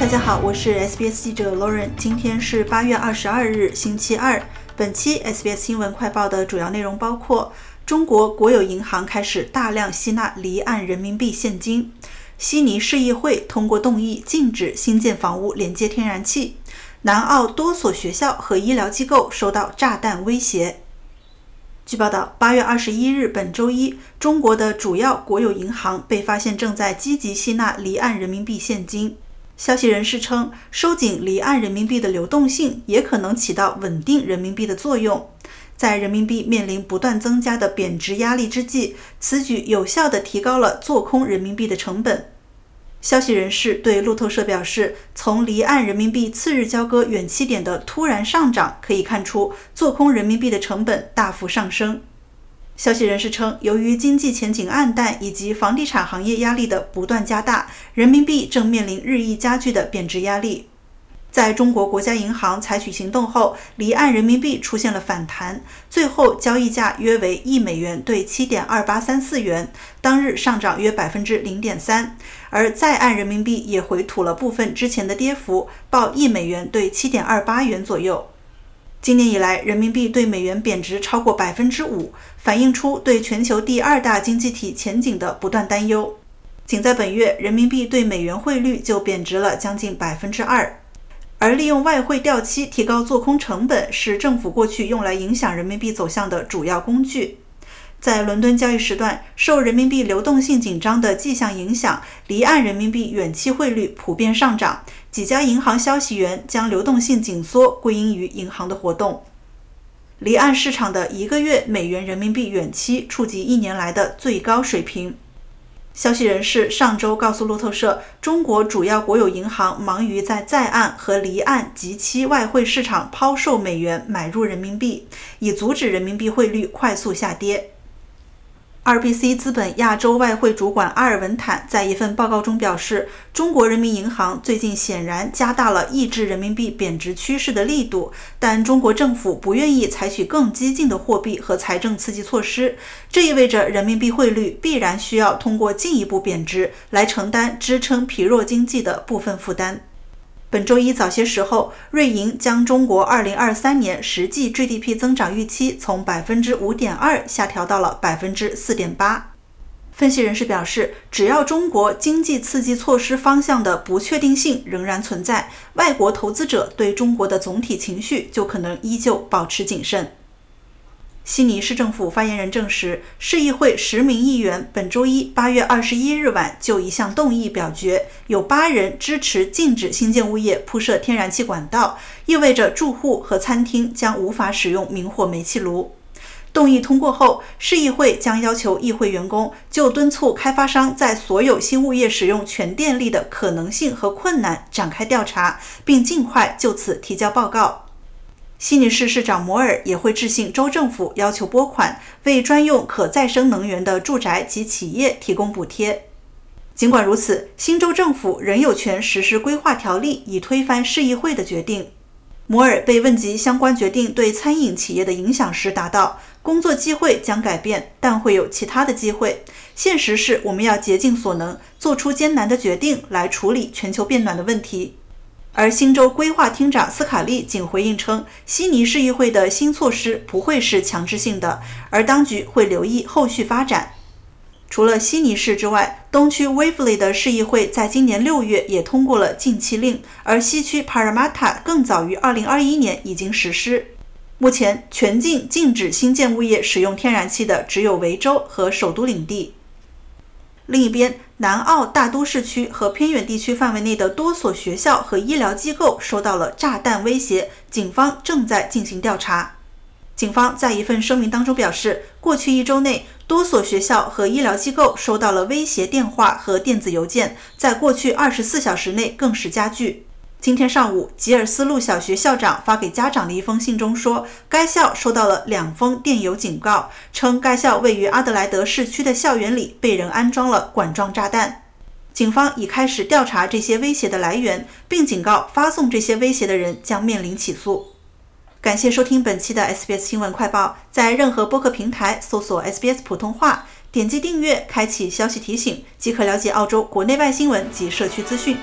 大家好，我是 SBS 记者 Lauren。今天是八月二十二日，星期二。本期 SBS 新闻快报的主要内容包括：中国国有银行开始大量吸纳离岸人民币现金；悉尼市议会通过动议禁止新建房屋连接天然气；南澳多所学校和医疗机构受到炸弹威胁。据报道，八月二十一日，本周一，中国的主要国有银行被发现正在积极吸纳离岸人民币现金。消息人士称，收紧离岸人民币的流动性也可能起到稳定人民币的作用。在人民币面临不断增加的贬值压力之际，此举有效地提高了做空人民币的成本。消息人士对路透社表示，从离岸人民币次日交割远期点的突然上涨可以看出，做空人民币的成本大幅上升。消息人士称，由于经济前景暗淡以及房地产行业压力的不断加大，人民币正面临日益加剧的贬值压力。在中国国家银行采取行动后，离岸人民币出现了反弹，最后交易价约为一美元兑七点二八三四元，当日上涨约百分之零点三。而在岸人民币也回吐了部分之前的跌幅，报一美元兑七点二八元左右。今年以来，人民币对美元贬值超过百分之五，反映出对全球第二大经济体前景的不断担忧。仅在本月，人民币对美元汇率就贬值了将近百分之二。而利用外汇掉期提高做空成本，是政府过去用来影响人民币走向的主要工具。在伦敦交易时段，受人民币流动性紧张的迹象影响，离岸人民币远期汇率普遍上涨。几家银行消息源将流动性紧缩归因于银行的活动。离岸市场的一个月美元人民币远期触及一年来的最高水平。消息人士上周告诉路透社，中国主要国有银行忙于在在岸和离岸即期外汇市场抛售美元，买入人民币，以阻止人民币汇率快速下跌。RBC 资本亚洲外汇主管阿尔文坦在一份报告中表示，中国人民银行最近显然加大了抑制人民币贬值趋势的力度，但中国政府不愿意采取更激进的货币和财政刺激措施。这意味着人民币汇率必然需要通过进一步贬值来承担支撑疲弱经济的部分负担。本周一早些时候，瑞银将中国2023年实际 GDP 增长预期从百分之五点二下调到了百分之四点八。分析人士表示，只要中国经济刺激措施方向的不确定性仍然存在，外国投资者对中国的总体情绪就可能依旧保持谨慎。悉尼市政府发言人证实，市议会十名议员本周一八月二十一日晚就一项动议表决，有八人支持禁止新建物业铺设天然气管道，意味着住户和餐厅将无法使用明火煤气炉。动议通过后，市议会将要求议会员工就敦促开发商在所有新物业使用全电力的可能性和困难展开调查，并尽快就此提交报告。悉尼市市长摩尔也会致信州政府，要求拨款为专用可再生能源的住宅及企业提供补贴。尽管如此，新州政府仍有权实施规划条例，以推翻市议会的决定。摩尔被问及相关决定对餐饮企业的影响时，答道：“工作机会将改变，但会有其他的机会。现实是，我们要竭尽所能，做出艰难的决定来处理全球变暖的问题。”而新州规划厅长斯卡利仅回应称，悉尼市议会的新措施不会是强制性的，而当局会留意后续发展。除了悉尼市之外，东区 Waverly 的市议会在今年六月也通过了禁气令，而西区 Parramatta 更早于2021年已经实施。目前，全境禁止新建物业使用天然气的只有维州和首都领地。另一边，南澳大都市区和偏远地区范围内的多所学校和医疗机构收到了炸弹威胁，警方正在进行调查。警方在一份声明当中表示，过去一周内，多所学校和医疗机构收到了威胁电话和电子邮件，在过去二十四小时内更是加剧。今天上午，吉尔斯路小学校长发给家长的一封信中说，该校收到了两封电邮警告，称该校位于阿德莱德市区的校园里被人安装了管状炸弹。警方已开始调查这些威胁的来源，并警告发送这些威胁的人将面临起诉。感谢收听本期的 SBS 新闻快报，在任何播客平台搜索 SBS 普通话，点击订阅，开启消息提醒，即可了解澳洲国内外新闻及社区资讯。